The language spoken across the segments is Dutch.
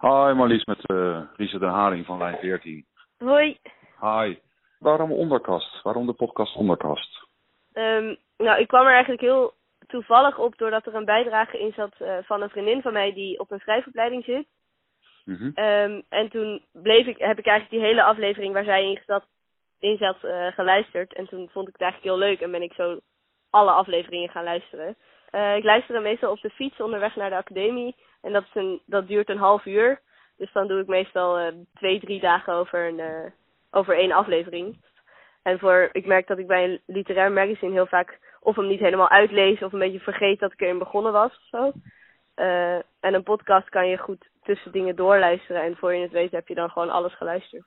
Hi Marlies met uh, Richard de Haring van Lijn 14. Hoi. Hi. Waarom onderkast? Waarom de podcast onderkast? Um, nou, ik kwam er eigenlijk heel toevallig op doordat er een bijdrage in zat uh, van een vriendin van mij die op een schrijfopleiding zit. Mm -hmm. um, en toen bleef ik, heb ik eigenlijk die hele aflevering waar zij in zat, in zat uh, geluisterd. En toen vond ik het eigenlijk heel leuk en ben ik zo alle afleveringen gaan luisteren. Ik luister meestal op de fiets onderweg naar de academie. En dat, is een, dat duurt een half uur. Dus dan doe ik meestal uh, twee, drie dagen over, een, uh, over één aflevering. En voor, ik merk dat ik bij een literair magazine heel vaak of hem niet helemaal uitlees of een beetje vergeet dat ik erin begonnen was of zo. Uh, en een podcast kan je goed tussen dingen doorluisteren en voor je het weet heb je dan gewoon alles geluisterd.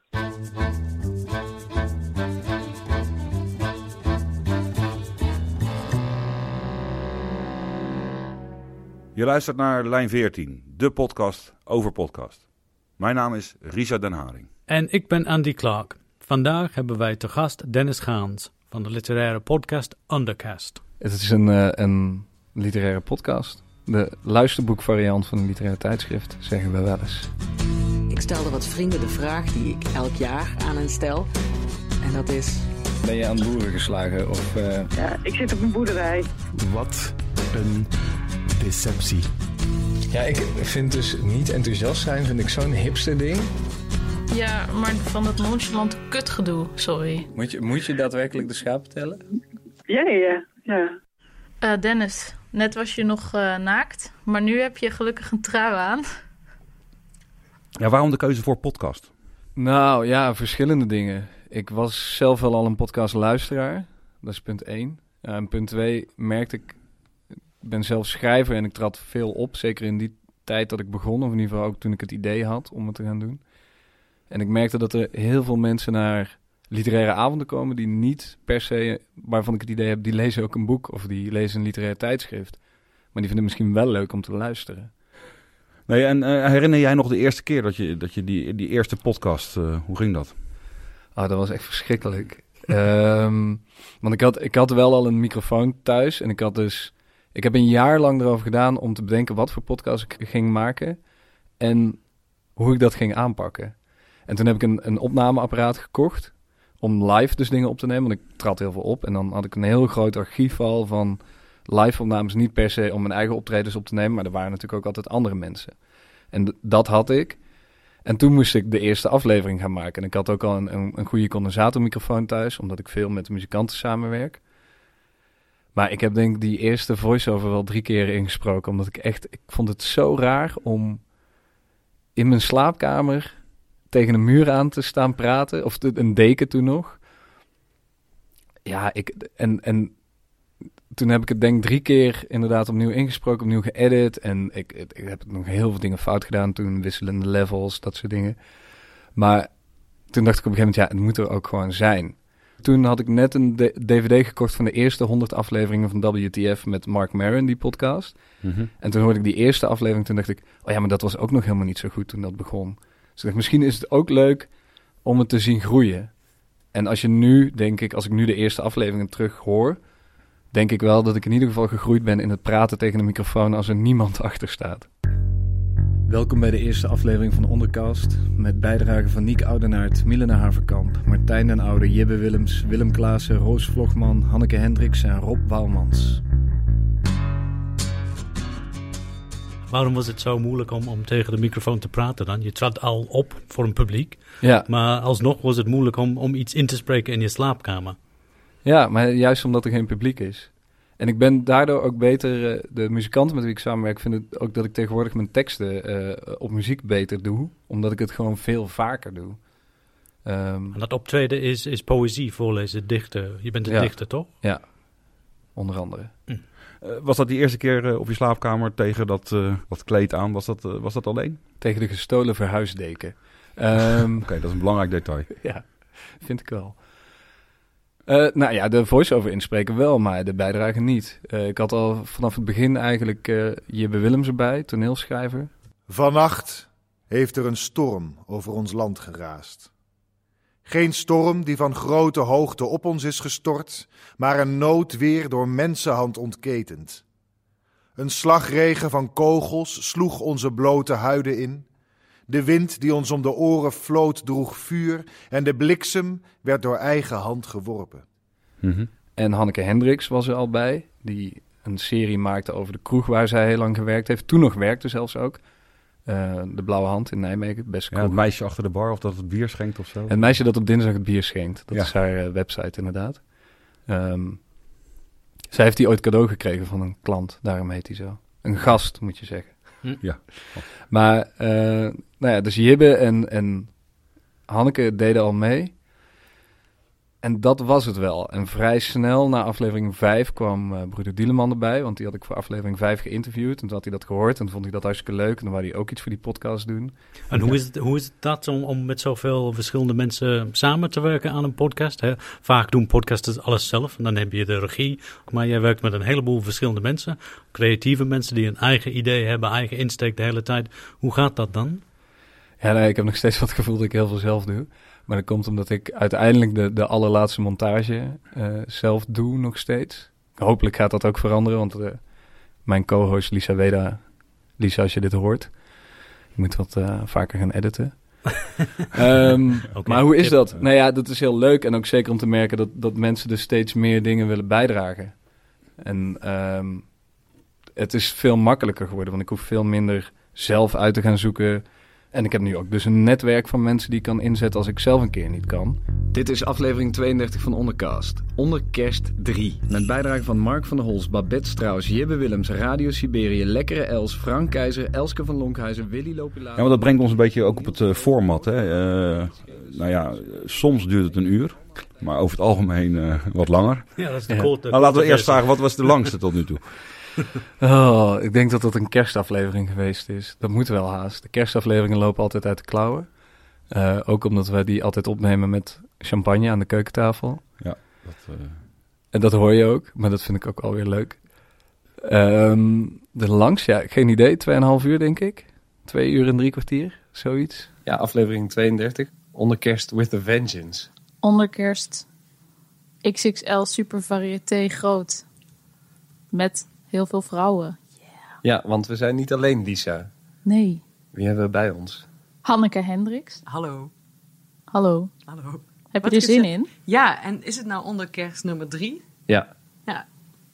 Je luistert naar Lijn 14, de podcast over podcast. Mijn naam is Richard Den Haring. En ik ben Andy Clark. Vandaag hebben wij te gast Dennis Gaans van de literaire podcast Undercast. Het is een, uh, een literaire podcast. De luisterboekvariant van een literaire tijdschrift, zeggen we wel eens. Ik stelde wat vrienden de vraag die ik elk jaar aan hen stel. En dat is... Ben je aan de boeren geslagen? Of, uh... Ja, ik zit op een boerderij. Wat een deceptie. Ja, ik vind dus niet enthousiast zijn, vind ik zo'n hipster ding. Ja, maar van dat nonchalant kutgedoe, sorry. Moet je, moet je daadwerkelijk de schapen tellen? Ja, ja, ja. Uh, Dennis, net was je nog uh, naakt, maar nu heb je gelukkig een trui aan. Ja, waarom de keuze voor podcast? Nou ja, verschillende dingen. Ik was zelf wel al een podcastluisteraar. Dat is punt één. Ja, en punt twee merkte ik ik ben zelf schrijver en ik trad veel op. Zeker in die tijd dat ik begon, of in ieder geval ook toen ik het idee had om het te gaan doen. En ik merkte dat er heel veel mensen naar literaire avonden komen die niet per se, waarvan ik het idee heb, die lezen ook een boek of die lezen een literair tijdschrift. Maar die vinden het misschien wel leuk om te luisteren. Nee, en uh, herinner jij nog de eerste keer dat je, dat je die, die eerste podcast, uh, hoe ging dat? Oh, dat was echt verschrikkelijk. um, want ik had, ik had wel al een microfoon thuis en ik had dus ik heb een jaar lang erover gedaan om te bedenken wat voor podcast ik ging maken en hoe ik dat ging aanpakken. En toen heb ik een, een opnameapparaat gekocht om live dus dingen op te nemen, want ik trad heel veel op. En dan had ik een heel groot archief al van live opnames, niet per se om mijn eigen optredens op te nemen, maar er waren natuurlijk ook altijd andere mensen. En dat had ik. En toen moest ik de eerste aflevering gaan maken. En ik had ook al een, een, een goede condensatormicrofoon thuis, omdat ik veel met muzikanten samenwerk. Maar ik heb denk ik die eerste voice-over wel drie keer ingesproken. Omdat ik echt, ik vond het zo raar om in mijn slaapkamer tegen een muur aan te staan praten. Of een deken toen nog. Ja, ik, en, en toen heb ik het denk ik drie keer inderdaad opnieuw ingesproken, opnieuw geëdit. En ik, ik heb nog heel veel dingen fout gedaan toen, wisselende levels, dat soort dingen. Maar toen dacht ik op een gegeven moment, ja, het moet er ook gewoon zijn. Toen had ik net een DVD gekocht van de eerste 100 afleveringen van WTF met Mark Maron, die podcast. Mm -hmm. En toen hoorde ik die eerste aflevering, toen dacht ik, oh ja, maar dat was ook nog helemaal niet zo goed toen dat begon. Dus ik dacht, misschien is het ook leuk om het te zien groeien. En als je nu, denk ik, als ik nu de eerste afleveringen terug hoor, denk ik wel dat ik in ieder geval gegroeid ben in het praten tegen een microfoon als er niemand achter staat. Welkom bij de eerste aflevering van Ondercast. Met bijdragen van Niek Oudenaard, Milena Haverkamp, Martijn den Oude, Jibbe Willems, Willem Klaassen, Roos Vlogman, Hanneke Hendricks en Rob Wouwmans. Waarom was het zo moeilijk om, om tegen de microfoon te praten dan? Je trad al op voor een publiek, Ja, maar alsnog was het moeilijk om, om iets in te spreken in je slaapkamer. ja, maar juist omdat er geen publiek is. En ik ben daardoor ook beter, uh, de muzikanten met wie ik samenwerk, vinden ook dat ik tegenwoordig mijn teksten uh, op muziek beter doe. Omdat ik het gewoon veel vaker doe. Um, En dat optreden is, is poëzie voorlezen, dichten. Je bent een Ja. dichter, toch? ja, onder andere. Uh, was dat die eerste keer uh, op je slaapkamer tegen dat, uh, dat kleed aan? Was dat, uh, was dat alleen? Tegen de gestolen verhuisdeken. Um, Oké, okay, dat is een belangrijk detail. ja, vind ik wel. Uh, nou ja, de voice-over inspreken wel, maar de bijdrage niet. Uh, ik had al vanaf het begin eigenlijk uh, Jibbe Willems erbij, toneelschrijver. Vannacht heeft er een storm over ons land geraast. Geen storm die van grote hoogte op ons is gestort, maar een noodweer door mensenhand ontketend. Een slagregen van kogels sloeg onze blote huiden in. De wind die ons om de oren floot droeg vuur en de bliksem werd door eigen hand geworpen. Mhm. En Hanneke Hendricks was er al bij, die een serie maakte over de kroeg waar zij heel lang gewerkt heeft. Toen nog werkte zelfs ook. Eh, de Blauwe Hand in Nijmegen, best Ja, het meisje achter de bar of dat het bier schenkt of zo. Het meisje dat op dinsdag het bier schenkt. Dat Ja. is haar eh, website inderdaad. Ehm, zij heeft die ooit cadeau gekregen van een klant. Daarom heet hij zo. Een gast, moet je zeggen. Hm. Ja. Maar, eh, nou ja, dus Jibbe en, en Hanneke deden al mee. En dat was het wel. En vrij snel na aflevering 5 kwam eh broeder Dieleman erbij. Want die had ik voor aflevering 5 geïnterviewd. En toen had hij dat gehoord. En vond hij dat hartstikke leuk. En dan wou hij ook iets voor die podcast doen. En hoe is het, hoe is het dat om, om met zoveel verschillende mensen samen te werken aan een podcast? Vaak doen podcasters alles zelf en dan heb je de regie. Maar jij werkt met een heleboel verschillende mensen. Creatieve mensen die een eigen idee hebben, eigen insteek de hele tijd. Hoe gaat dat dan? Ja, nee, ik heb nog steeds wat gevoel dat ik heel veel zelf doe. Maar dat komt omdat ik uiteindelijk de, de allerlaatste montage eh, zelf doe nog steeds. Hopelijk gaat dat ook veranderen, want eh, mijn co-host Lisa Weda... Lisa, als je dit hoort, je moet wat eh, vaker gaan editen. Ehm, maar hoe is tip. dat? Nou ja, dat is heel leuk en ook zeker om te merken dat, dat mensen dus steeds meer dingen willen bijdragen. En ehm, het is veel makkelijker geworden, want ik hoef veel minder zelf uit te gaan zoeken. En ik heb nu ook dus een netwerk van mensen die ik kan inzetten als ik zelf een keer niet kan. Dit is aflevering 32 van Ondercast. Onder kerst 3. Met bijdrage van Mark van der Hols, Babette Strauss, Jibbe Willems, Radio Siberië, Lekkere Els, Frank Keizer, Elske van Lonkhuizen, Willy Lopila. Ja, maar dat brengt ons een beetje ook op het eh, format. Hè. Eh, nou ja, soms duurt het een uur, maar over het algemeen eh, wat langer. Ja, dat is de Ja. korte- nou, laten we eerst vragen, wat was de langste tot nu toe? Oh, ik denk dat dat een kerstaflevering geweest is. Dat moet wel haast. De kerstafleveringen lopen altijd uit de klauwen. Eh, ook omdat wij die altijd opnemen met champagne aan de keukentafel. Ja, dat, eh, En dat hoor je ook, maar dat vind ik ook alweer leuk. Ehm, de langs, ja, geen idee. Tweeënhalf uur, denk ik. Twee uur en drie kwartier, zoiets. Ja, aflevering 32. Onder kerst with a vengeance. Onder kerst XXL super variété groot. Met heel veel vrouwen. Ja, want we zijn niet alleen Lisa. Nee. Wie hebben we bij ons? Hanneke Hendricks. Hallo. Hallo. Hallo. Heb Wat je er zin in? Ja, en is het nou onder kerst nummer drie? Ja. Ja.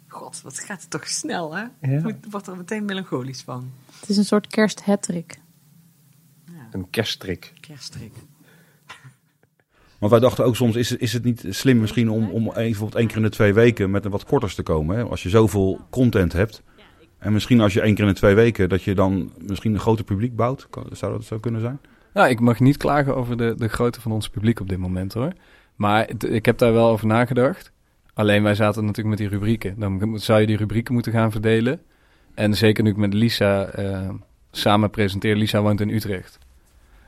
God, wat gaat het toch snel, hè? Ja. Ik word er meteen melancholisch van. Het is een soort kersthattrick. Een kerststrik. Kerststrik. Want wij dachten ook soms, is is het niet slim misschien om, om bijvoorbeeld één keer in de twee weken met een wat korters te komen. Hè? Als je zoveel content hebt. En misschien als je één keer in de twee weken, dat je dan misschien een groter publiek bouwt. Zou dat zo kunnen zijn? Nou, ik mag niet klagen over de, de grootte van ons publiek op dit moment hoor. Maar ik heb daar wel over nagedacht. Alleen wij zaten natuurlijk met die rubrieken. Dan zou je die rubrieken moeten gaan verdelen. En zeker nu met Lisa eh, samen presenteer. Lisa woont in Utrecht.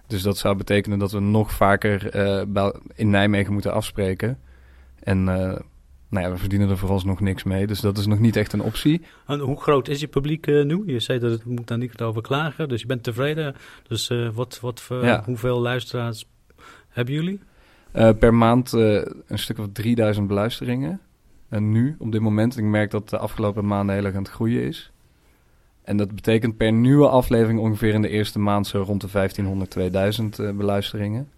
Dus dat zou betekenen dat we nog vaker eh, in Nijmegen moeten afspreken. En eh, nou ja, we verdienen er vooralsnog niks mee. Dus dat is nog niet echt een optie. En hoe groot is je publiek eh, nu? Je zei dat het moet daar niet over klagen, dus je bent tevreden. Dus wat, wat voor, Ja. hoeveel luisteraars hebben jullie? Per maand een stuk of 3000 beluisteringen. En nu, op dit moment, ik merk dat de afgelopen maanden heel erg aan het groeien is. En dat betekent per nieuwe aflevering ongeveer in de eerste maand zo rond de 1500, 2000 eh, beluisteringen.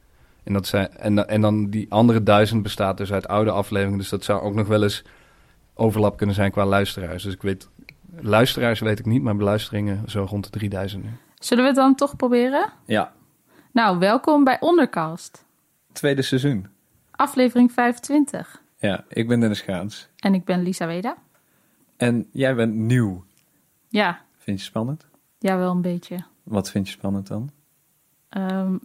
En, dat zijn, en, en dan die andere duizend bestaat dus uit oude afleveringen. Dus dat zou ook nog wel eens overlap kunnen zijn qua luisteraars. Dus ik weet, luisteraars weet ik niet, maar beluisteringen zo rond de 3000 nu. Zullen we het dan toch proberen? Ja, Nou, welkom bij Ondercast. tweede seizoen. Aflevering 25. Ja, ik ben Dennis Gaans. En ik ben Lisa Weda. En jij bent nieuw. Ja, Vind je spannend? ja wel een beetje. Wat vind je spannend dan? Ehm,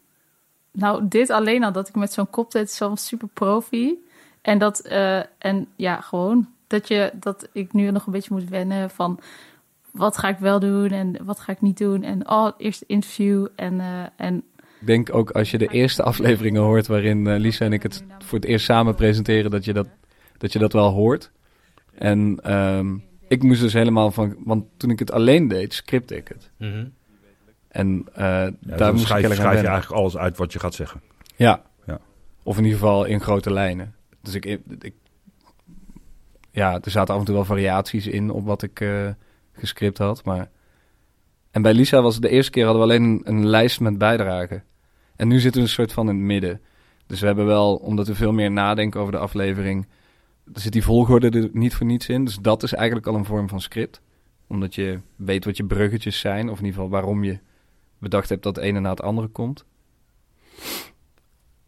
nou, dit alleen al, dat ik met zo'n kop deed, is wel super profi. En dat, eh, en ja, gewoon dat, je, dat ik nu nog een beetje moet wennen van wat ga ik wel doen en wat ga ik niet doen. En oh, eerst interview en, eh, en Ik denk ook als je de eerste afleveringen hoort waarin eh, Lisa en ik het voor het eerst samen presenteren, dat je dat, dat, je dat wel hoort. En ehm, ik moest dus helemaal van, want toen ik het alleen deed, scripte ik het. Mhm. En eh, Ja, daar dan moest ik schrijf, aan schrijf je eigenlijk alles uit wat je gaat zeggen. Ja. Ja. Of in ieder geval in grote lijnen. Dus ik, ik, ja, er zaten af en toe wel variaties in op wat ik eh gescript had, maar En bij Lisa was het de eerste keer hadden we alleen een, een lijst met bijdragen. En nu zitten we een soort van in het midden. Dus we hebben wel, omdat we veel meer nadenken over de aflevering, er zit die volgorde er niet voor niets in. Dus dat is eigenlijk al een vorm van script. Omdat je weet wat je bruggetjes zijn, of in ieder geval waarom je bedacht hebt dat het ene na het andere komt.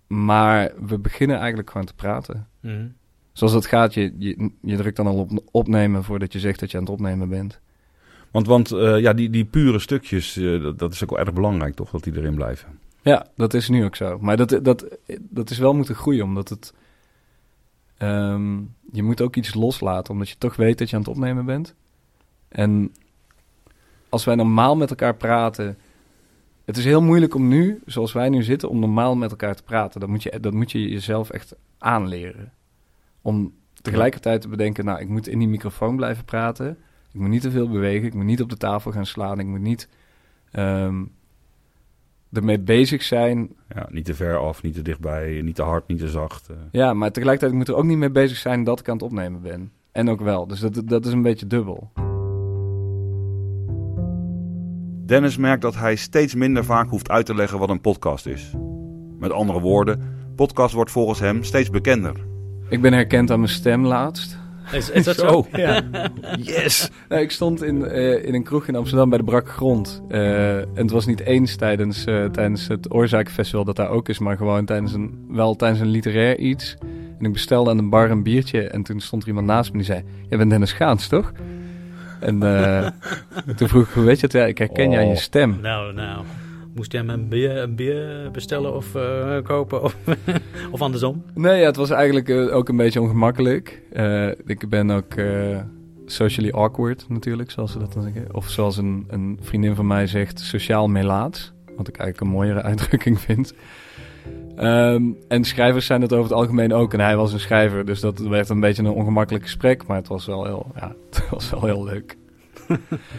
Maar we beginnen eigenlijk gewoon te praten. Mhm. Zoals dat gaat, je, je, je drukt dan al op opnemen voordat je zegt dat je aan het opnemen bent. Want, want eh, ja, die, die pure stukjes, eh, dat, dat is ook wel erg belangrijk, toch? Dat die erin blijven. Ja, dat is nu ook zo. Maar dat, dat, dat is wel moeten groeien, omdat het... ehm, je moet ook iets loslaten, omdat je toch weet dat je aan het opnemen bent. En als wij normaal met elkaar praten... Het is heel moeilijk om nu, zoals wij nu zitten, om normaal met elkaar te praten. Dat moet je, dat moet je jezelf echt aanleren. Om tegelijkertijd te bedenken, nou, ik moet in die microfoon blijven praten. Ik moet niet te veel bewegen. Ik moet niet op de tafel gaan slaan. Ik moet niet ehm, ermee bezig zijn. Ja, niet te ver af, niet te dichtbij, niet te hard, niet te zacht. eh. Ja, maar tegelijkertijd moet ik er ook niet mee bezig zijn dat ik aan het opnemen ben. En ook wel. Dus dat, dat is een beetje dubbel. Dennis merkt dat hij steeds minder vaak hoeft uit te leggen wat een podcast is. Met andere woorden, podcast wordt volgens hem steeds bekender. Ik ben herkend aan mijn stem laatst. Is, is dat zo? Ja. Yes! Nou, ik stond in, eh, in een kroeg in Amsterdam bij de Brak Grond. Eh, en het was niet eens tijdens, eh, tijdens het Oorzakenfestival dat daar ook is, maar gewoon tijdens een, wel tijdens een literair iets. En ik bestelde aan de bar een biertje en toen stond er iemand naast me die zei... Jij bent Dennis Gaans, toch? En toen vroeg ik, weet je het? Ja, ik herken je aan je Oh. stem. Nou, nou. Moest jij hem een bier, een bier bestellen of eh, kopen? Of, of andersom? Nee, ja, het was eigenlijk eh, ook een beetje ongemakkelijk. Eh, ik ben ook socially awkward natuurlijk, zoals ze dat dan zeggen. Of zoals een, een vriendin van mij zegt, sociaal melaats. Wat ik eigenlijk een mooiere uitdrukking vind. Ehm, en schrijvers zijn het over het algemeen ook. En hij was een schrijver, dus dat werd een beetje een ongemakkelijk gesprek. Maar het was wel heel, ja, het was wel heel leuk.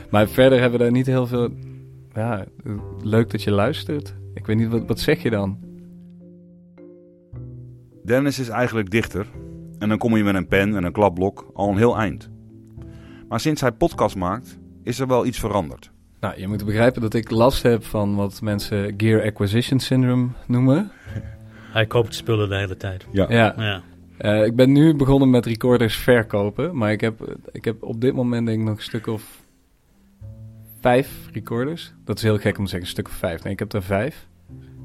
maar verder hebben we daar niet heel veel... Ja, leuk dat je luistert. Ik weet niet, wat, wat zeg je dan? Dennis is eigenlijk dichter. En dan kom je met een pen en een klapblok al een heel eind. Maar sinds hij podcast maakt, is er wel iets veranderd. Nou, je moet begrijpen dat ik last heb van wat mensen Gear Acquisition Syndrome noemen. Hij koopt spullen de hele tijd. Ja. Ja. Ja. Eh, ik ben nu begonnen met recorders verkopen, maar ik heb, ik heb op dit moment denk ik nog een stuk of vijf recorders. Dat is heel gek om te zeggen, een stuk of vijf. Nee, ik heb er vijf.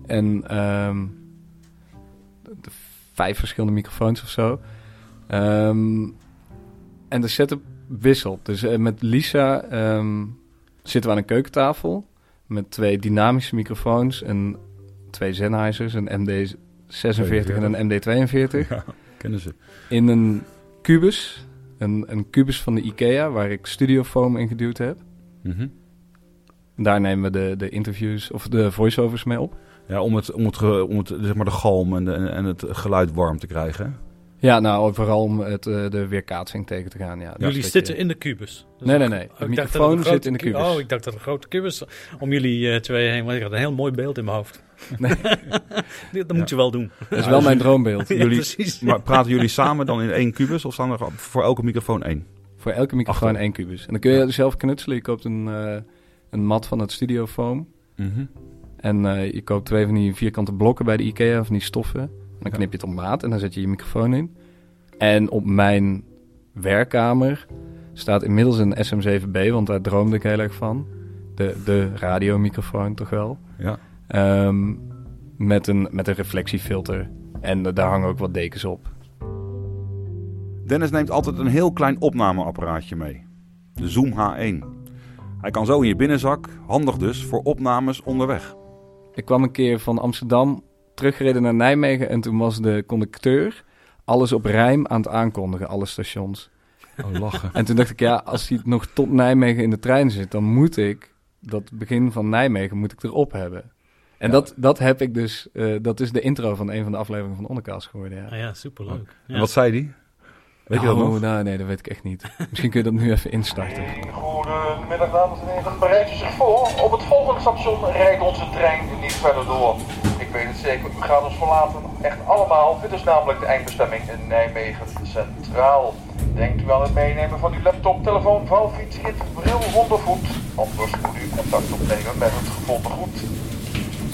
En ehm, de vijf verschillende microfoons of zo. Ehm, en de setup wisselt. Dus eh, met Lisa ehm, zitten we aan een keukentafel met twee dynamische microfoons en twee Sennheisers, een MD46 en een MD42. Ja, kennen ze. In een kubus, een, een kubus van de IKEA, waar ik studiofoam in geduwd heb. Mhm. Daar nemen we de, de interviews of de voiceovers mee op. Ja, om het, om het, om het zeg maar de galm en, de, en het geluid warm te krijgen. Ja, nou, vooral om het, eh, de weerkaatsing tegen te gaan. Ja. Dus jullie zitten je- in de kubus. Dus Nee, nee, nee. De ik dacht microfoon zit in de kubus. Oh, ik dacht dat een grote kubus om jullie eh, twee heen. Want ik had een heel mooi beeld in mijn hoofd. Nee. dat moet je wel doen. Dat is wel mijn droombeeld. Ja, Jullie, precies. Maar praten jullie samen dan in één kubus of staan er voor elke microfoon één? Voor elke microfoon Achter. één kubus. En dan kun je zelf knutselen. Je koopt een, eh, een mat van het studiofoam. Mhm. En eh, je koopt twee van die vierkante blokken bij de IKEA, van die stoffen. En dan knip je het op maat en dan zet je je microfoon in. En op mijn werkkamer staat inmiddels een SM7B, want daar droomde ik heel erg van. De, de radiomicrofoon toch wel. Ja. Ehm, met, een, met een reflectiefilter. En eh, daar hangen ook wat dekens op. Dennis neemt altijd een heel klein opnameapparaatje mee. De Zoom H1. Hij kan zo in je binnenzak, handig dus voor opnames onderweg. Ik kwam een keer van Amsterdam teruggereden naar Nijmegen en toen was de conducteur alles op rijm aan het aankondigen, alle stations. Oh, lachen. En toen dacht ik, ja, als hij nog tot Nijmegen in de trein zit, dan moet ik dat begin van Nijmegen moet ik erop hebben. En Ja. dat, dat heb ik dus, eh, dat is de intro van een van de afleveringen van Ondercast geworden. Ja. Ah ja, superleuk. En wat zei hij? Weet je dat Oh, nog? Nou, nee, dat weet ik echt niet. Misschien kun je dat nu even instarten. Goedemiddag dames en heren, bereidt u zich voor. Op het volgende station rijdt onze trein niet verder door. Ik weet het zeker, u gaat ons verlaten. Echt allemaal. Dit is namelijk de eindbestemming in Nijmegen Centraal. Denkt u aan het meenemen van uw laptop, telefoon, vouwfiets, rit, bril, ondervoet? Anders moet u contact opnemen met het gevonden goed.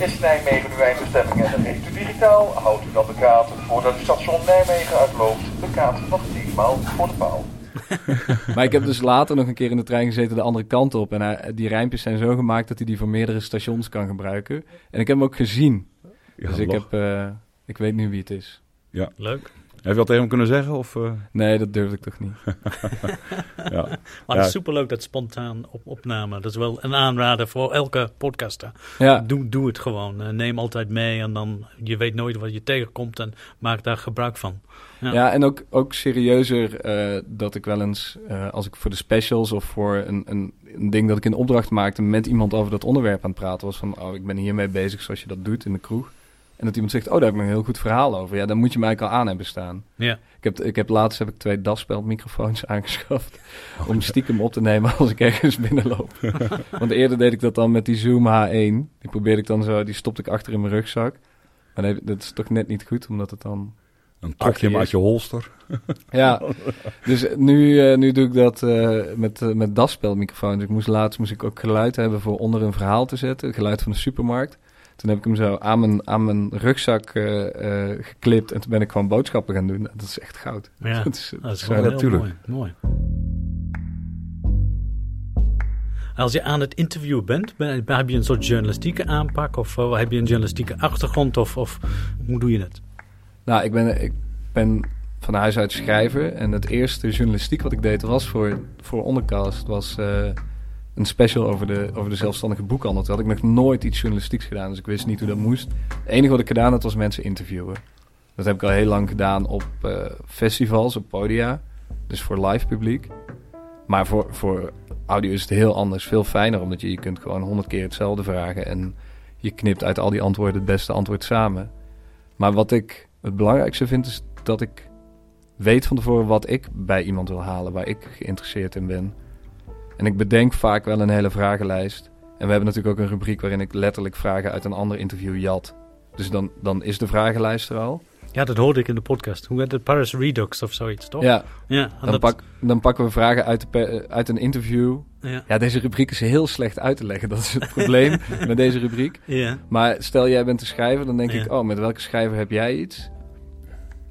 Is Nijmegen uw eindbestemming en reist u digitaal? Houdt u dan de kaart voordat u station Nijmegen uitloopt? De kaart nog 10 maal voor de paal. maar ik heb dus later nog een keer in de trein gezeten de andere kant op. En hij- die rijmpjes zijn zo gemaakt dat hij die voor meerdere stations kan gebruiken. En ik heb hem ook gezien. Ja, dus ik, heb, eh, ik weet nu wie het is. Ja. Leuk. Heb je dat tegen hem kunnen zeggen? Of, eh? Nee, dat durfde ik toch niet. ja. Maar Ja. het is superleuk dat spontaan op opname. Dat is wel een aanrader voor elke podcaster. Ja. Doe, doe het gewoon. Eh, neem altijd mee en dan je weet nooit wat je tegenkomt en maak daar gebruik van. Ja, en ook, ook serieuzer eh, dat ik wel eens, eh, als ik voor de specials of voor een, een, een ding dat ik in opdracht maakte met iemand over dat onderwerp aan het praten was van, oh, ik ben hiermee bezig zoals je dat doet in de kroeg. En dat iemand zegt, oh, daar heb ik een heel goed verhaal over. Ja, dan moet je mij eigenlijk al aan hebben staan. Ja. Ik heb, ik heb laatst heb ik twee daspeldmicrofoons aangeschaft om stiekem op te nemen als ik ergens binnenloop. Want eerder deed ik dat dan met die Zoom H1. Die probeerde ik dan zo, die stopte ik achter in mijn rugzak. Maar nee, dat is toch net niet goed, omdat het dan... Dan trok je hem uit je holster. Ja, dus nu, eh, nu doe ik dat eh, met, eh, met daspeldmicrofoons. Ik moest laatst moest ik ook geluid hebben voor onder een verhaal te zetten. Geluid van de supermarkt. Toen heb ik hem zo aan mijn, aan mijn rugzak eh, geklipt. En toen ben ik gewoon boodschappen gaan doen. Dat is echt goud. Ja, dat is, dat is gewoon heel natuurlijk. mooi. mooi. Als je aan het interview bent, ben- heb je een soort journalistieke aanpak? Of eh, heb je een journalistieke achtergrond? Of, of hoe doe je het? Nou, ik ben, ik ben van huis uit schrijver. En het eerste journalistiek wat ik deed was voor, voor Ondercast. was een special over de, over de zelfstandige boekhandel. Toen had ik nog nooit iets journalistieks gedaan. Dus ik wist niet hoe dat moest. Het enige wat ik gedaan had was mensen interviewen. Dat heb ik al heel lang gedaan op eh, festivals, op podia. Dus voor live publiek. Maar voor, voor audio is het heel anders. Veel fijner, omdat je, je kunt gewoon honderd keer hetzelfde vragen. En je knipt uit al die antwoorden het beste antwoord samen. Maar wat ik het belangrijkste vind, is dat ik weet van tevoren wat ik bij iemand wil halen, waar ik geïnteresseerd in ben. En ik bedenk vaak wel een hele vragenlijst. En we hebben natuurlijk ook een rubriek waarin ik letterlijk vragen uit een ander interview jat. Dus dan, dan is de vragenlijst er al. Ja, dat hoorde ik in de podcast. Hoe heet het? Paris Redux of zoiets, toch? Ja, ja dan, dat- pak, dan pakken we vragen uit, de uit een interview. Ja. deze rubriek is heel slecht uit te leggen. Dat is het probleem met deze rubriek. Ja. Maar stel jij bent de schrijver, dan denk Ja. ik... oh, met welke schrijver heb jij iets?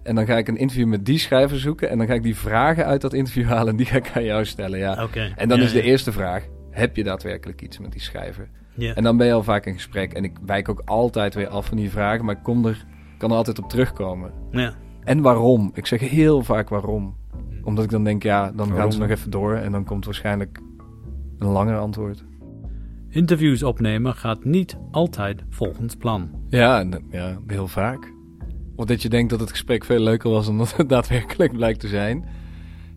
En dan ga ik een interview met die schrijver zoeken... en dan ga ik die vragen uit dat interview halen... en die ga ik aan jou stellen, ja. Oké. En dan Ja, is de ja. eerste vraag... heb je daadwerkelijk iets met die schrijver? Ja. En dan ben je al vaak in gesprek. En ik wijk ook altijd weer af van die vragen... maar ik kom er, kan er altijd op terugkomen. Ja. En waarom? Ik zeg heel vaak waarom. Omdat ik dan denk, ja, dan gaan ze nog even door... en dan komt waarschijnlijk een langer antwoord. Interviews opnemen gaat niet altijd volgens plan. Ja, ja, heel vaak. Of dat je denkt dat het gesprek veel leuker was dan dat het daadwerkelijk blijkt te zijn.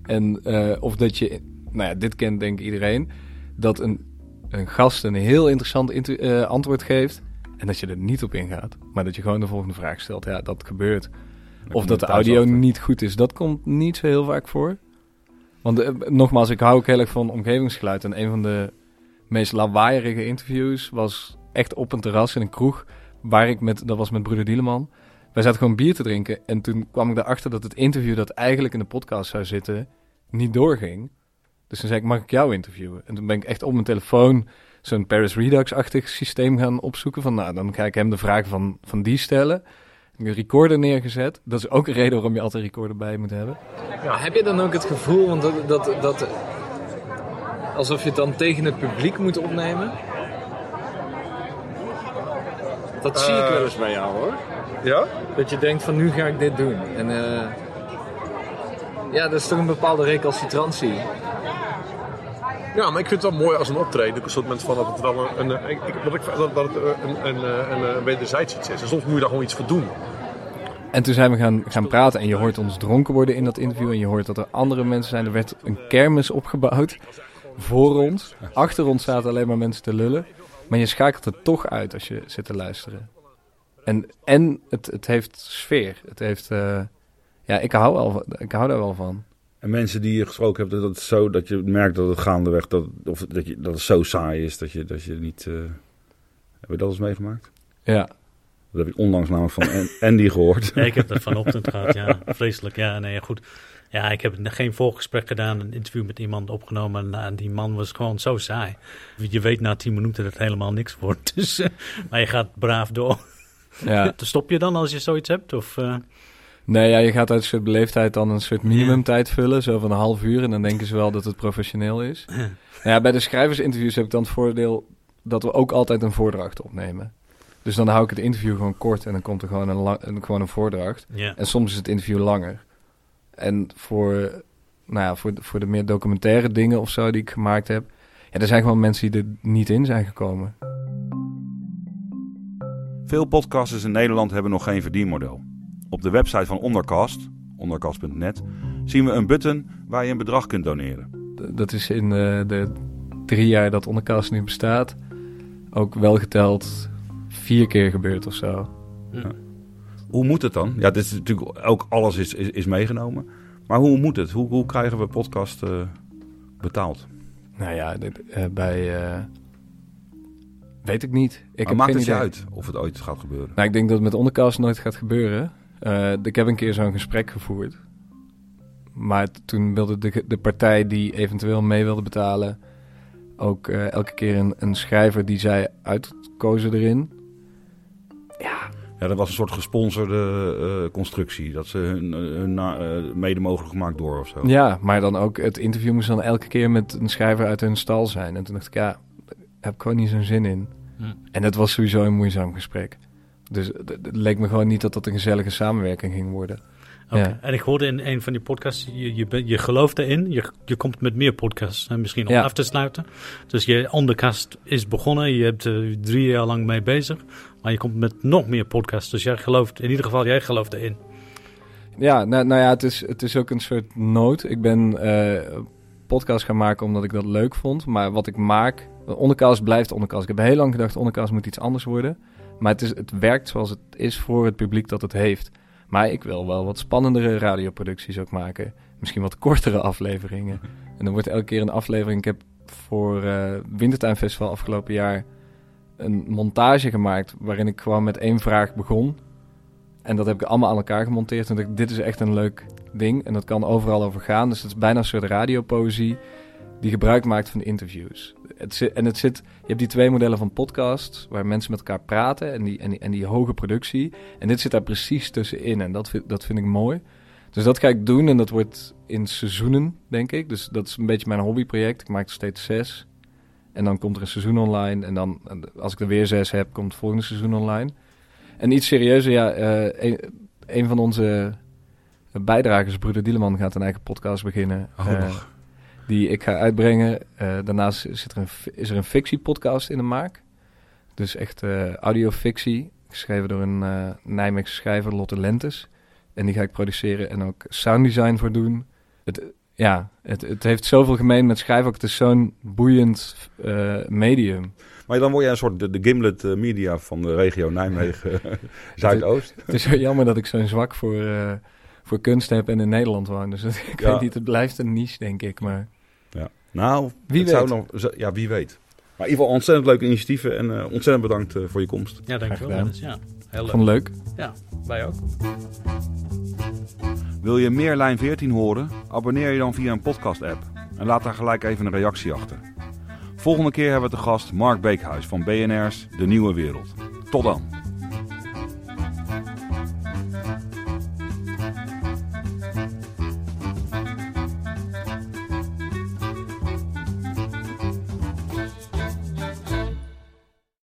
En eh, of dat je, nou ja, dit kent denk ik iedereen, dat een, een gast een heel interessant inter- eh, antwoord geeft en dat je er niet op ingaat. Maar dat je gewoon de volgende vraag stelt. Ja, dat gebeurt. of dat de audio achter. niet goed is. Dat komt niet zo heel vaak voor. Want eh, nogmaals, ik hou ook heel erg van omgevingsgeluid. En een van de meest lawaaierige interviews was echt op een terras in een kroeg. Waar ik met, dat was met broeder Dieleman. Wij zaten gewoon bier te drinken. En toen kwam ik erachter dat het interview dat eigenlijk in de podcast zou zitten, niet doorging. Dus toen zei ik, mag ik jou interviewen? En toen ben ik echt op mijn telefoon zo'n Paris Redux-achtig systeem gaan opzoeken. Van nou, dan ga ik hem de vraag van, van die stellen. Een recorder neergezet. Dat is ook een reden waarom je altijd een recorder bij moet hebben. Heb je dan ook het gevoel, want dat, dat, dat, alsof je het dan tegen het publiek moet opnemen? Dat zie ik wel eens bij jou hoor. Ja? Dat je denkt van nu ga ik dit doen. En eh, ja, dat is toch een bepaalde recalcitrantie. Ja, maar ik vind het wel mooi als een optreden. Een soort moment van dat het wel een, een, ik, dat, ik, dat, dat het een, een, een, een, een wederzijds iets is. En soms moet je daar gewoon iets voor doen. En toen zijn we gaan, gaan praten en je hoort ons dronken worden in dat interview. En je hoort dat er andere mensen zijn. Er werd een kermis opgebouwd voor ons. Achter ons zaten alleen maar mensen te lullen. Maar je schakelt het toch uit als je zit te luisteren. En, en het, het heeft sfeer. Het heeft, eh, ja, ik hou, wel, van- ik hou daar wel van. En mensen die je gesproken hebt, dat, het zo, dat je merkt dat het gaandeweg, dat, of dat, je, dat het zo saai is dat je, dat je niet... eh, Heb je dat eens meegemaakt? Ja. Dat heb ik onlangs namelijk van An- Andy gehoord. Ja, ik heb dat vanochtend gehad, ja. Vreselijk, ja. Nee, goed. Ja, ik heb geen voorgesprek gedaan, een interview met iemand opgenomen. En, die man was gewoon zo saai. Je weet na tien minuten dat het helemaal niks wordt. Dus, eh, maar je gaat braaf door. Ja. Stop je dan als je zoiets hebt? Of, eh, Nee, ja, je gaat uit een soort beleefdheid dan een soort minimumtijd vullen, zo van een half uur. En dan denken ze wel dat het professioneel is. Nou ja, bij de schrijversinterviews heb ik dan het voordeel dat we ook altijd een voordracht opnemen. Dus dan hou ik het interview gewoon kort en dan komt er gewoon een, lang, een, gewoon een voordracht. En soms is het interview langer. En voor, nou ja, voor, voor de meer documentaire dingen of zo die ik gemaakt heb... Ja, er zijn gewoon mensen die er niet in zijn gekomen. Veel podcasters in Nederland hebben nog geen verdienmodel. Op de website van Ondercast, ondercast.net, zien we een button waar je een bedrag kunt doneren. Dat is in eh, de drie jaar dat Ondercast nu bestaat... ook wel geteld vier keer gebeurd of zo. Hoe moet het dan? Ja, dit is natuurlijk ook alles is, is, is meegenomen. Maar hoe moet het? Hoe, hoe krijgen we podcast eh, betaald? Nou ja, dit, eh, bij... eh, weet ik niet. Ik heb maakt het je uit of het ooit gaat gebeuren? Nou, ik denk dat het met Ondercast nooit gaat gebeuren. Ik heb een keer zo'n gesprek gevoerd. Maar toen wilde de, de partij die eventueel mee wilde betalen... ook elke keer een, een schrijver die zij uitkozen erin. Ja, dat was een soort gesponsorde eh, constructie. Dat ze hun, hun na- eh, mede mogelijk gemaakt door of zo. Ja, maar dan ook het interview moest dan elke keer met een schrijver uit hun stal zijn. En toen dacht ik, ja, daar heb ik gewoon niet zo'n zin in. Hm. En het was sowieso een moeizaam gesprek. Dus het leek me gewoon niet dat dat een gezellige samenwerking ging worden. Ja. En ik hoorde in een van die podcasts, je, je, gelooft erin, je, je komt met meer podcasts, misschien om Ja. af te sluiten. Dus je onderkast is begonnen, je hebt er drie jaar lang mee bezig, maar je komt met nog meer podcasts. Dus jij gelooft, in ieder geval, jij gelooft erin. Ja, nou, nou ja, het is, het is ook een soort nood. Ik ben eh podcast gaan maken omdat ik dat leuk vond. Maar wat ik maak, ondercast blijft ondercast. Ik heb heel lang gedacht, ondercast moet iets anders worden. Maar het, is, het werkt zoals het is voor het publiek dat het heeft. Maar ik wil wel wat spannendere radioproducties ook maken. Misschien wat kortere afleveringen. En dan wordt elke keer een aflevering. Ik heb voor Wintertuin Festival afgelopen jaar een montage gemaakt... waarin ik gewoon met één vraag begon... En dat heb ik allemaal aan elkaar gemonteerd. En dacht dit is echt een leuk ding. En dat kan overal over gaan. Dus het is bijna een soort radiopoëzie die gebruik maakt van interviews. En het zit, hebt die twee modellen van podcast, waar mensen met elkaar praten en die, en die, en die hoge productie. En dit zit daar precies tussenin. En dat vind, dat vind ik mooi. Dus dat ga ik doen en dat wordt in seizoenen, denk ik. Dus dat is een beetje mijn hobbyproject. Ik maak er steeds zes. En dan komt er een seizoen online. En dan, als ik er weer zes heb, komt het volgende seizoen online. En iets serieuzer, ja, eh, een, een van onze bijdragers, broeder Dieleman, gaat een eigen podcast beginnen. Oh. eh, die ik ga uitbrengen. Eh, daarnaast zit er een, is er een fictiepodcast in de maak. Dus echt eh audiofictie, geschreven door een eh Nijmeegse schrijver, Lotte Lentes. En die ga ik produceren en ook sounddesign voor doen. Het, ja, het, het heeft zoveel gemeen met schrijven. Ook het is zo'n boeiend medium. Maar dan word jij een soort de, de Gimlet Media van de regio Nijmegen Zuidoost. Het is wel jammer dat ik zo'n zwak voor, voor kunst heb en in Nederland woon. Dus het- ik Ja. weet niet, het blijft een niche, denk ik. Maar Ja. Nou, Wie het zou weet. nog, ja, wie weet. Maar in ieder geval ontzettend leuke initiatieven en eh, ontzettend bedankt eh, voor je komst. Ja, dankjewel. Dennis. Ja, heel leuk. Vond leuk. Ja, wij ook. Wil je meer Lijn 14 horen? Abonneer je dan via een podcast-app. En laat daar gelijk even een reactie achter. Volgende keer hebben we te gast Mark Beekhuis van BNR's De Nieuwe Wereld. Tot dan.